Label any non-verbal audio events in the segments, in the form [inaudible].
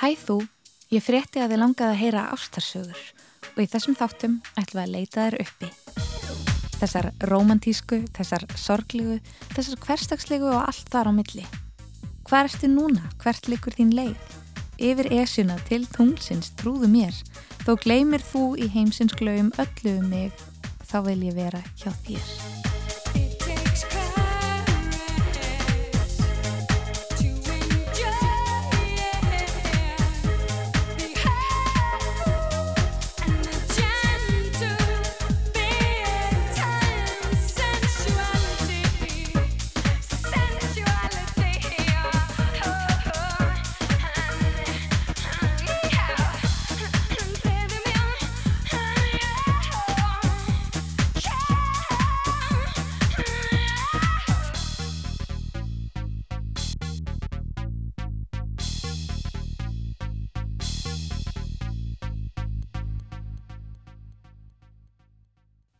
Hæ þú, ég frétti að þið langaði að heyra ástarsögur og í þessum þáttum ætlum við að leita þér uppi. Þessar romantísku, þessar sorglegu, þessar hverstagslegu og allt þar á milli. Hvað erstu núna? Hvert likur þín leið? Yfir esjuna til tunglsins trúðu mér, þó gleymir þú í heimsins glöfum öllu um mig, þá vil ég vera hjá þér.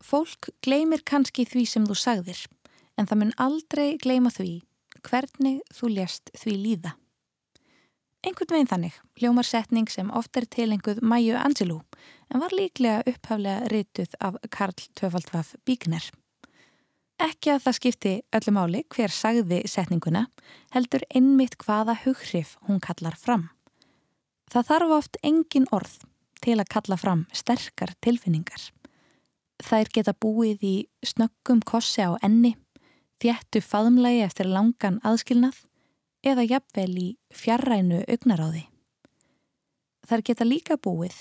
Fólk gleymir kannski því sem þú sagðir, en það mun aldrei gleyma því hvernig þú lést því líða. Einhvern veginn þannig hljómar setning sem oft er tilenguð Mæju Angelou en var líklega upphaflega rituð af Karl Tvöfaldvaf Bíkner. Ekki að það skipti öllu máli hver sagði setninguna, heldur einmitt hvaða hughrif hún kallar fram. Það þarf oft engin orð til að kalla fram sterkar tilfinningar. Þær geta búið í snöggum kossi á enni, þjættu faðumlægi eftir langan aðskilnað eða jafnvel í fjarrænu augnaráði. Þær geta líka búið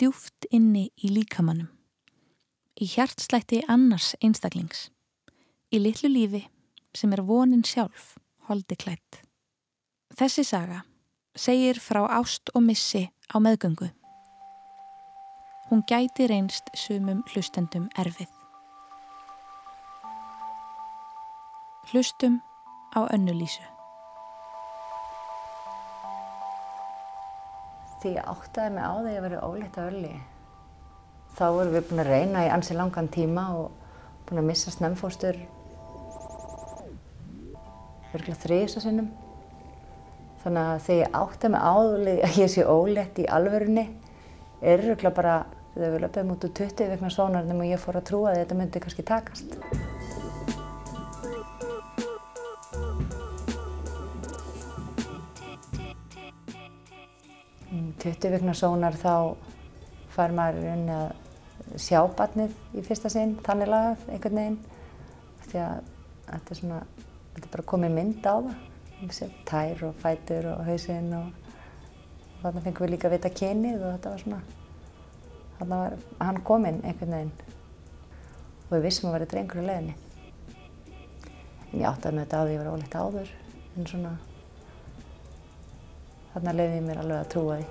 djúft inni í líkamannum, í hjartslætti annars einstaklings, í litlu lífi sem er vonin sjálf holdi klætt. Þessi saga segir frá ást og missi á meðgöngu hún gæti reynst sumum hlustendum erfið. Hlustum á önnulísu. Því ég áttaði mig á því að ég verið óleitt að öllu. Þá vorum við búin að reyna í ansi langan tíma og búin að missa snemfóstur virkulega þrýsa sinnum. Þannig að því ég áttaði mig á því að ég sé óleitt í alverðinni er virkulega bara Þegar við löpum út úr 20 vegna svonarnum og ég fór að trúa að þetta myndi kannski takast. Um 20 vegna svonar þá fær maður rauninni að sjá barnið í fyrsta sinn, þannig lagað einhvern veginn. Því að þetta er svona, þetta er bara komið mynd á það. Tær og fætur og hausinn og þarna fengum við líka að vita kynið og þetta var svona Þannig var hann kominn einhvern veginn og við vissum að vera drengur í leðinni. En ég átti að með þetta á að ég var óleitt áður en svona þarna leiði ég mér alveg að trúa því.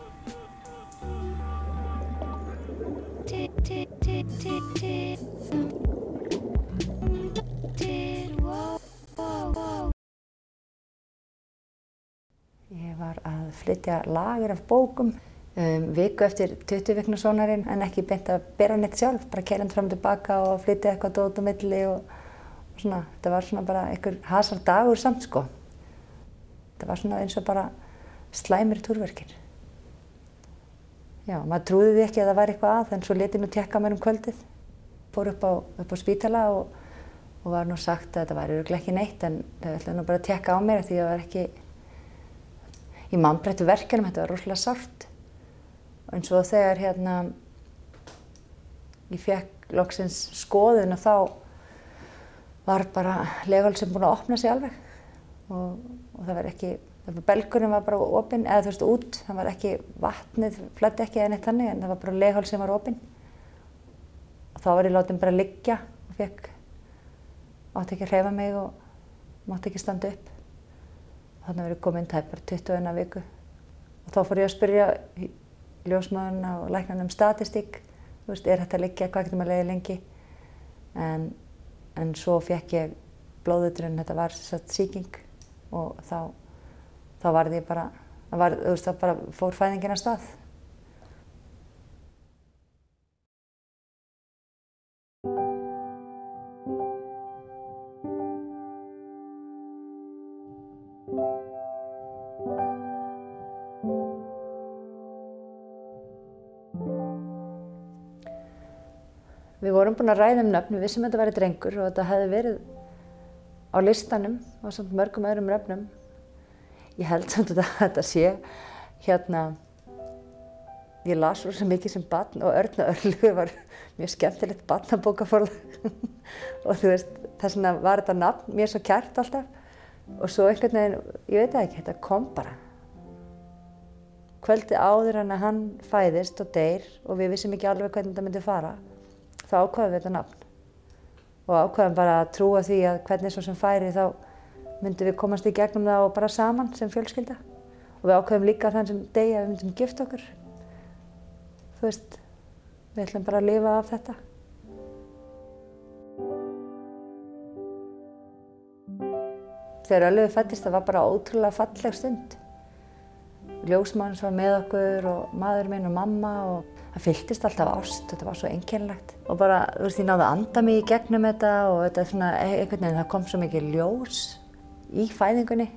Ég var að flytja lager af bókum um, viku eftir 20 vikna sonarinn en ekki beint að bera neitt sjálf, bara kælant fram og tilbaka og flytja eitthvað dót á milli og, og svona, þetta var svona bara einhver hasar dagur samt sko. Þetta var svona eins og bara slæmir túrverkir. Já, maður trúði því ekki að það væri eitthvað að, en svo letið nú tekka mér um kvöldið. Fór upp á, upp á spítala og, og var nú sagt að þetta væri öruglega ekki neitt, en það ætlaði nú bara að tekka á mér því að það var ekki í mannbrettu verkefnum, þetta var rosalega sárt en svo þegar hérna ég fekk loksins skoðun og þá var bara legal sem búin að opna sig alveg. Og, og það var ekki, belgunum var bara opinn eða þú veist út, það var ekki vatnið, flætti ekki eða neitt þannig en það var bara legal sem var opinn. Og þá var ég látið bara að liggja og fekk, átti ekki að hreyfa mig og mátti ekki standa upp. Og þannig verið kominn tæpar 21 viku. Og þá fór ég að spyrja ljósmaðurna og læknan um statistík, þú veist, er þetta liggja, hvað getur maður leiðið lengi en, en svo fekk ég blóðuturinn, þetta var satt síking og þá, þá var því bara, var, þú veist, þá bara fór fæðingin að stað. Við vorum búin að ræða um nöfn, við vissum að þetta væri drengur og þetta hefði verið á listanum og samt mörgum öðrum nöfnum. Ég held samt að þetta sé hérna, ég las svo mikið sem barn og Örn og Örlu var mjög skemmtilegt barnabókaforlag [laughs] og þú veist, þess vegna var þetta nafn mér svo kært alltaf og svo einhvern veginn, ég veit ekki, þetta kom bara. Kvöldi áður en að hann fæðist og deyr og við vissum ekki alveg hvernig þetta myndi fara þá ákvaðum við þetta nafn. Og ákvaðum bara að trúa því að hvernig svo sem færi þá myndum við komast í gegnum það og bara saman sem fjölskylda. Og við ákvaðum líka þann sem degi að við myndum gift okkur. Þú veist við ætlum bara að lifa af þetta. Þegar Ölluði fættist það var bara ótrúlega falleg stund. Ljósmann var með okkur og maður minn og mamma og það fylltist alltaf ást, þetta var svo einkennlegt og bara, þú veist, ég náði að anda mig í gegnum þetta og þetta er svona, e- einhvern veginn, það kom svo mikið ljós í fæðingunni.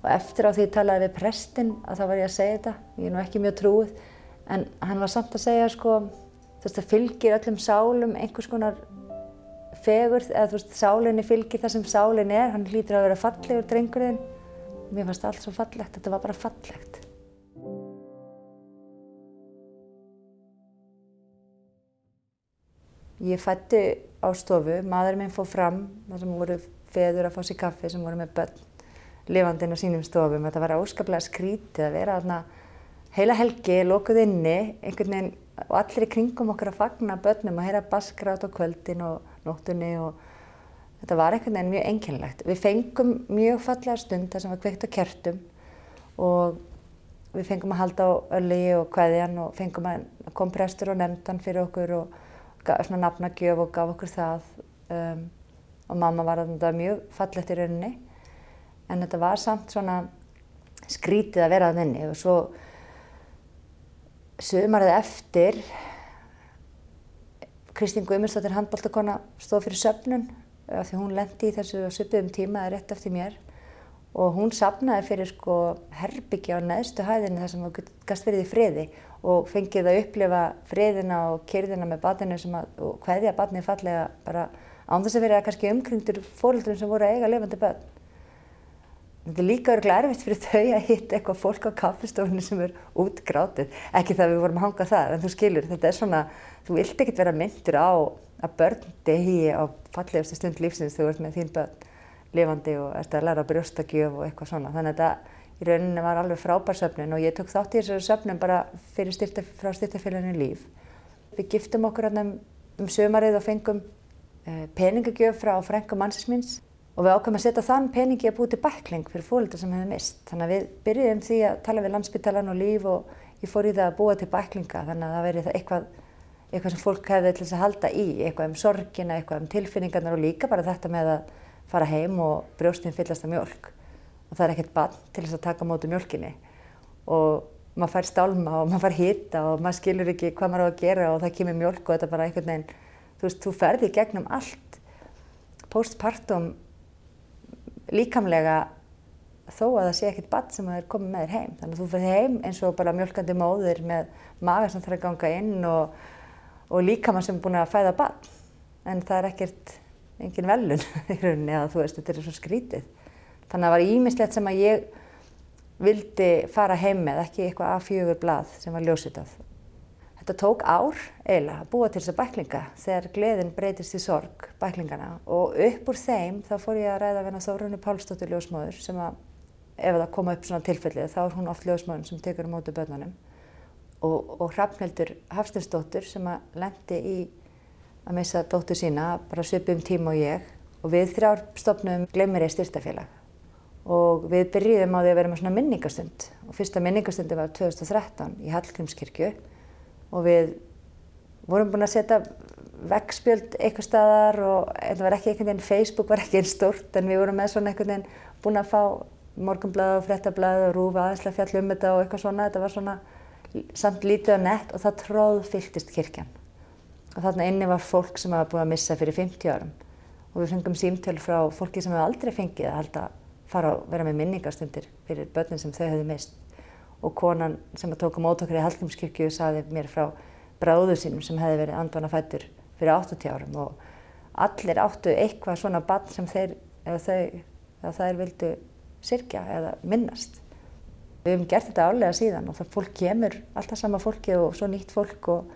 Og eftir á því ég talaði við prestinn að þá var ég að segja þetta, ég er nú ekki mjög trúið, en hann var samt að segja, sko, þú veist, það fylgir öllum sálum einhvers konar fegur, eða þú veist, sálinni fylgir það sem sálinn er, hann hlýtur að vera fallegur drengurinn, mér fannst allt svo fallegt, þetta var bara fallegt. Ég fætti á stofu, maður minn fór fram, þar sem voru feður að fá sér kaffi sem voru með börn lifandinn á sínum stofum. Þetta var áskaplega skrítið að vera þarna heila helgi, lokuð inni, einhvern veginn og allir í kringum okkur að fagna börnum að heyra baskrátt á kvöldin og nóttunni og þetta var einhvern veginn mjög einkennlegt. Við fengum mjög fallega stund þar sem var kveikt á kertum og við fengum að halda á ölli og hvaðjan og fengum að kom prestur og nefndan fyrir okkur og svona nafnagjöf og gaf okkur það um, og mamma var þetta mjög fallegt í rauninni. En þetta var samt svona skrítið að vera að þenni og svo sömarið eftir Kristín Guðmundsdóttir handbóltakona stóð fyrir söpnun af því hún lendi í þessu söpum tíma eða rétt eftir mér. Og hún sapnaði fyrir sko herbyggja á neðstu hæðinni þar sem það gæst verið í friði og fengið að upplifa friðina og kyrðina með batinu að, og hvaðja batni fallega bara án þess að vera kannski umkringdur fólöldurum sem voru að eiga lefandi börn. Þetta er líka örgulega erfitt fyrir þau að hitta eitthvað fólk á kaffestofunni sem er útgrátið. Ekki það við vorum að hanga það, en þú skilur, þetta er svona, þú vilt ekkert vera myndur á að börn degi á fallegustu stund lífsins þegar þú ert með þín börn lifandi og ert að læra brjóstakjöf og eitthvað svona. Þannig að þetta í rauninni var alveg frábær söfnun og ég tók þátt í þessari söfnun bara styrta, frá styrtafélaginu líf. Við giftum okkur um, um sömarið og fengum uh, peningagjöf frá frengum mannsins og við ákvæmum að setja þann peningi að búið til bækling fyrir fólkdra sem hefði mist. Þannig að við byrjuðum því að tala við landsbytalan og líf og ég fór í það að búa til bæklinga þannig að það verið eitthvað, eitthvað sem fólk hefði til þess að halda í, eitthvað um sorgina, eitthvað um tilfinningarnar og líka bara þetta með að fara heim og brjóstinn fyllast af mjölk og það er ekkert bann til þess að taka mótu mjölkinni og maður fær stálma og maður fær hýta og maður skilur ekki hvað maður á að gera og það kemur mjölk og þetta bara einhvern veginn, þú veist, þú ferði gegnum allt postpartum líkamlega þó að það sé ekkert bann sem það er komið með þér heim. Þannig að þú ferði heim eins og bara mjölkandi móðir með maga sem þarf að ganga inn og, og líkamann sem er búin að fæða bann. En það er ekkert, engin velun [laughs] í rauninni að þú veist, þetta er svo skrítið. Þannig að það var ímislegt sem að ég vildi fara heim með, ekki eitthvað A4 blað sem var ljósitað. Þetta tók ár eiginlega að búa til þessa bæklinga þegar gleðin breytist í sorg bæklingana og upp úr þeim þá fór ég að ræða venna Þórunni Pálsdóttur ljósmóður sem að ef það koma upp svona tilfellið þá er hún oft ljósmóðun sem tekur um mótu börnunum. Og, og Hrafnhildur Hafstinsdóttur sem að lendi í að missa dóttur sína bara svipum tíma og ég. Og við þrjár stopnum Gleimir í styrtafélag og við byrjuðum á því að vera með svona minningastund. Og fyrsta minningastundi var 2013 í Hallgrímskirkju. Og við vorum búin að setja veggspjöld eitthvað staðar og þetta var ekki einhvern veginn, Facebook var ekki einn stort en við vorum með svona einhvern veginn búin að fá morgunblæð og frettablæð og rúfa aðeinslega fjall um þetta og eitthvað svona, þetta var svona samt lítið og nett og það tróð fylgtist kirkjan. Og þarna inni var fólk sem hafa búin að missa fyrir 50 árum. Og við fengum símtöl frá fólki sem hefur aldrei fengið að halda fara að vera með minningastundir fyrir börnin sem þau hefðu mist og konan sem tók á mót okkur í Hallgrímskirkju saði mér frá bráðu sínum sem hefði verið andvana fættur fyrir 80 árum og allir áttu eitthvað svona bann sem þeir, eða þau, eða þær vildu sirkja eða minnast. Við hefum gert þetta álega síðan og það fólk kemur, alltaf sama fólki og svo nýtt fólk og,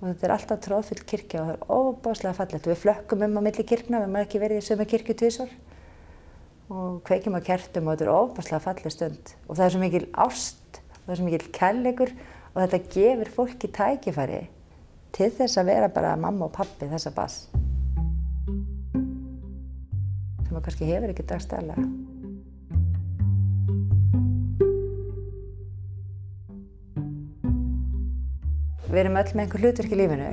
og þetta er alltaf tróðfyllt kirkja og það er óbáslega fallegt. Við flökkum um á milli kirkna, við erum ekki verið í sömu kirkju tvísor og kveikjum á kertum og þetta er óbáslega fallið stund. Og það er svo mikil ást og það er svo mikil kærleikur og þetta gefur fólki tækifæri til þess að vera bara mamma og pappi þessa bass. Sem maður kannski hefur ekki dagstæðlega. Við erum öll með einhver hlutverk í lífinu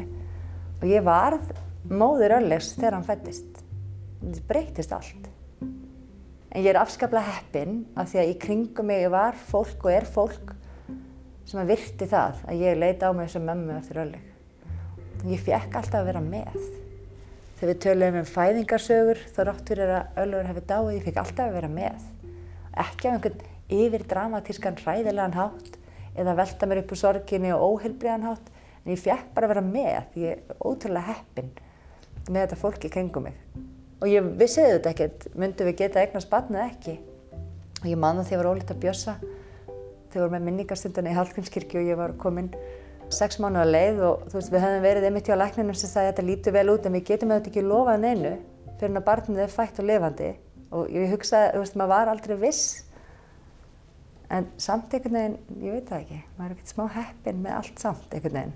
og ég varð móður öllegs þegar hann fættist. Það breytist allt. En ég er afskaplega heppin af því að í kringum mig var fólk og er fólk sem að virti það að ég leita á mig sem mömmu eftir ölleg. Ég fekk alltaf að vera með. Þegar við töluðum um fæðingarsögur þá rátt fyrir að öllegur hefði dáið, ég fekk alltaf að vera með. Ekki á einhvern yfir dramatískan hræðilegan hátt eða velta mér upp úr sorginni og óheilbriðan hátt en ég fekk bara að vera með ég er ótrúlega heppin með þetta fólki kringum mig og ég vissi þetta ekkert, myndum við geta eignast barn eða ekki. Og ég man það þegar ég var ólítið að bjössa þegar ég var með minningarstundana í Hallgrímskirkju og ég var komin sex mánu að leið og þú veist við höfum verið einmitt hjá lækninum sem sagði þetta lítur vel út en við getum auðvitað ekki lofað neinu fyrir að barnið er fætt og lifandi. Og ég hugsaði, þú veist, maður var aldrei viss. En samt einhvern veginn, ég veit það ekki, maður er ekkert smá heppin með allt samt einhvern veginn.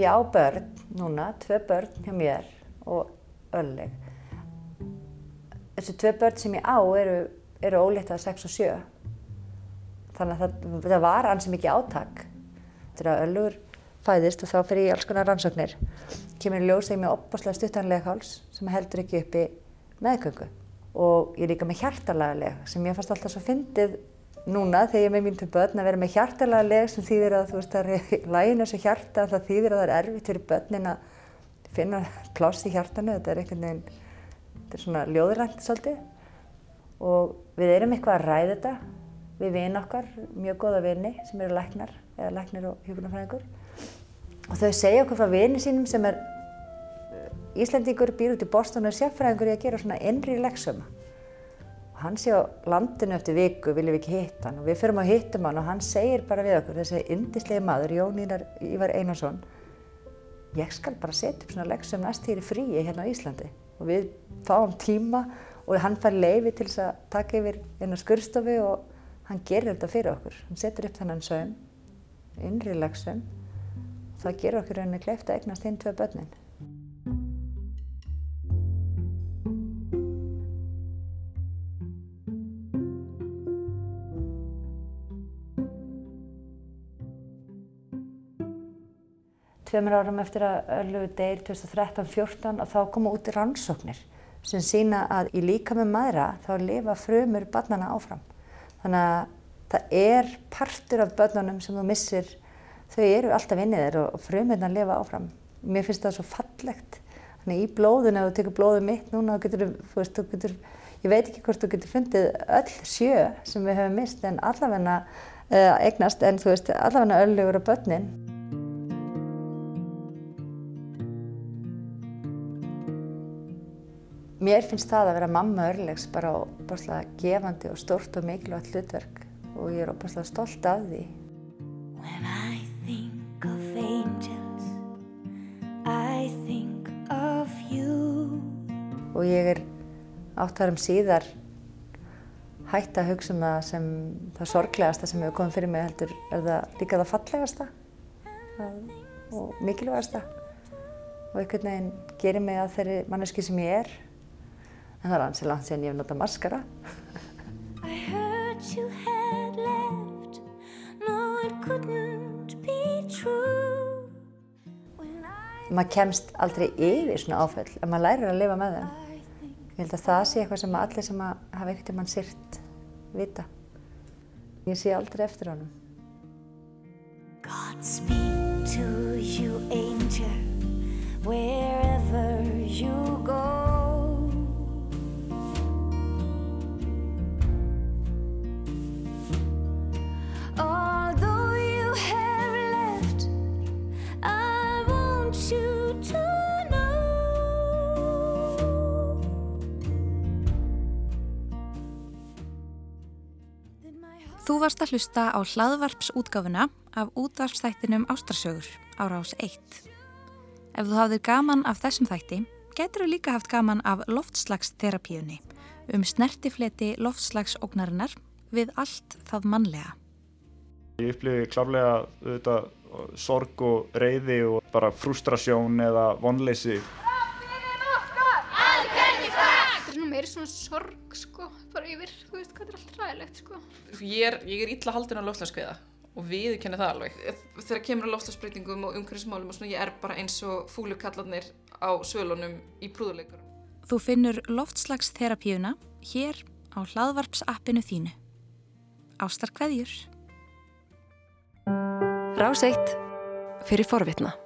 Ég á börn núna, tvö börn hjá mér og ölleg. Þessi tvö börn sem ég á eru, eru ólítið 6 og 7. Þannig að það, það var ansið mikið átak. Þegar að öllugur fæðist og þá fyrir ég alls konar rannsóknir, kemur í ljós að ég með opbáslega stuttanlega háls sem heldur ekki uppi meðgöngu. Og ég er líka með hjartalega sem ég fannst alltaf svo fyndið núna þegar ég er með mín til börn að vera með hjartalega leg sem þýðir að þú veist er lægin þessu hjarta það þýðir að það er erfitt fyrir börnin að finna pláss í hjartanu. Þetta er einhvern veginn þetta er svona ljóðrænt svolítið. Og við erum eitthvað að ræða þetta við vinn okkar, mjög góða vinni sem eru læknar eða læknir og hjúgrunafræðingur og þau segja okkur frá vinni sínum sem er Íslandingur býr út í Boston og er sérfræðingur í að gera svona innri leksuma hann sé á landinu eftir viku, viljum við ekki hitta hann. Og við förum að hittum hann og hann segir bara við okkur, þessi indislegi maður, Jón Ívar, Einarsson ég skal bara setja upp svona leksum næst hér í fríi hérna á Íslandi. Og við fáum tíma og hann fær leiði til þess að taka yfir einu skurstofi og hann gerir þetta fyrir okkur. Hann setur upp þennan sögum innri leksum það gerur okkur rauninni kleift að eignast hinn tvei börnin tveimur árum eftir að Örlugur deyr 2013-14 og þá koma út í rannsóknir sem sína að í líka með maðra þá lifa frumur barnana áfram. Þannig að það er partur af börnunum sem þú missir, þau eru alltaf innið þér og frumurna lifa áfram. Mér finnst það svo fallegt. Þannig í blóðun, ef þú tekur blóðu mitt núna, getur, þú veist, þú getur, ég veit ekki hvort þú getur fundið öll sjö sem við höfum mist en allavegna uh, eignast, en þú veist, allavegna Örlugur og börnin. Mér finnst það að vera mamma örlegs bara óbúrslega gefandi og stórt og mikilvægt hlutverk og ég er óbúrslega stolt af því. When I think of angels, I think of you. Og ég er áttarum síðar hægt að hugsa um það sem það sorglegasta sem hefur komið fyrir mig heldur er það líka það fallegasta og mikilvægasta. Og einhvern veginn gerir mig að þeirri manneski sem ég er en það er ansið langt síðan ég hef notað maskara. Maður kemst aldrei yfir svona áföll en maður lærir að lifa með þeim. Ég held að það sé eitthvað sem allir sem hafa ekkert um hann sýrt vita. Ég sé aldrei eftir honum. Godspeed to you angel wherever you go varst að hlusta á hlaðvarpsútgáfuna af útvarpstættinum Ástrarsögur á rás 1. Ef þú hafðir gaman af þessum þætti, getur þú líka haft gaman af loftslagsterapíunni um snertifleti loftslagsóknarinnar við allt það mannlega. Ég upplifi klárlega auðvitað, sorg og reyði og bara frustrasjón eða vonleysi. Þetta er svona meiri svona sorg sko, bara yfir, þú veist hvað er allt ræðilegt sko. Ég er, ég er illa haldin á loftslagskviða og við kenni það alveg. Þegar kemur á loftslagsbreytingum og umhverfismálum og svona ég er bara eins og fúlukallarnir á svölunum í prúðuleikurum. Þú finnur loftslagsterapíuna hér á hlaðvarpsappinu þínu. Ástar hverjur? Rás eitt fyrir forvitna.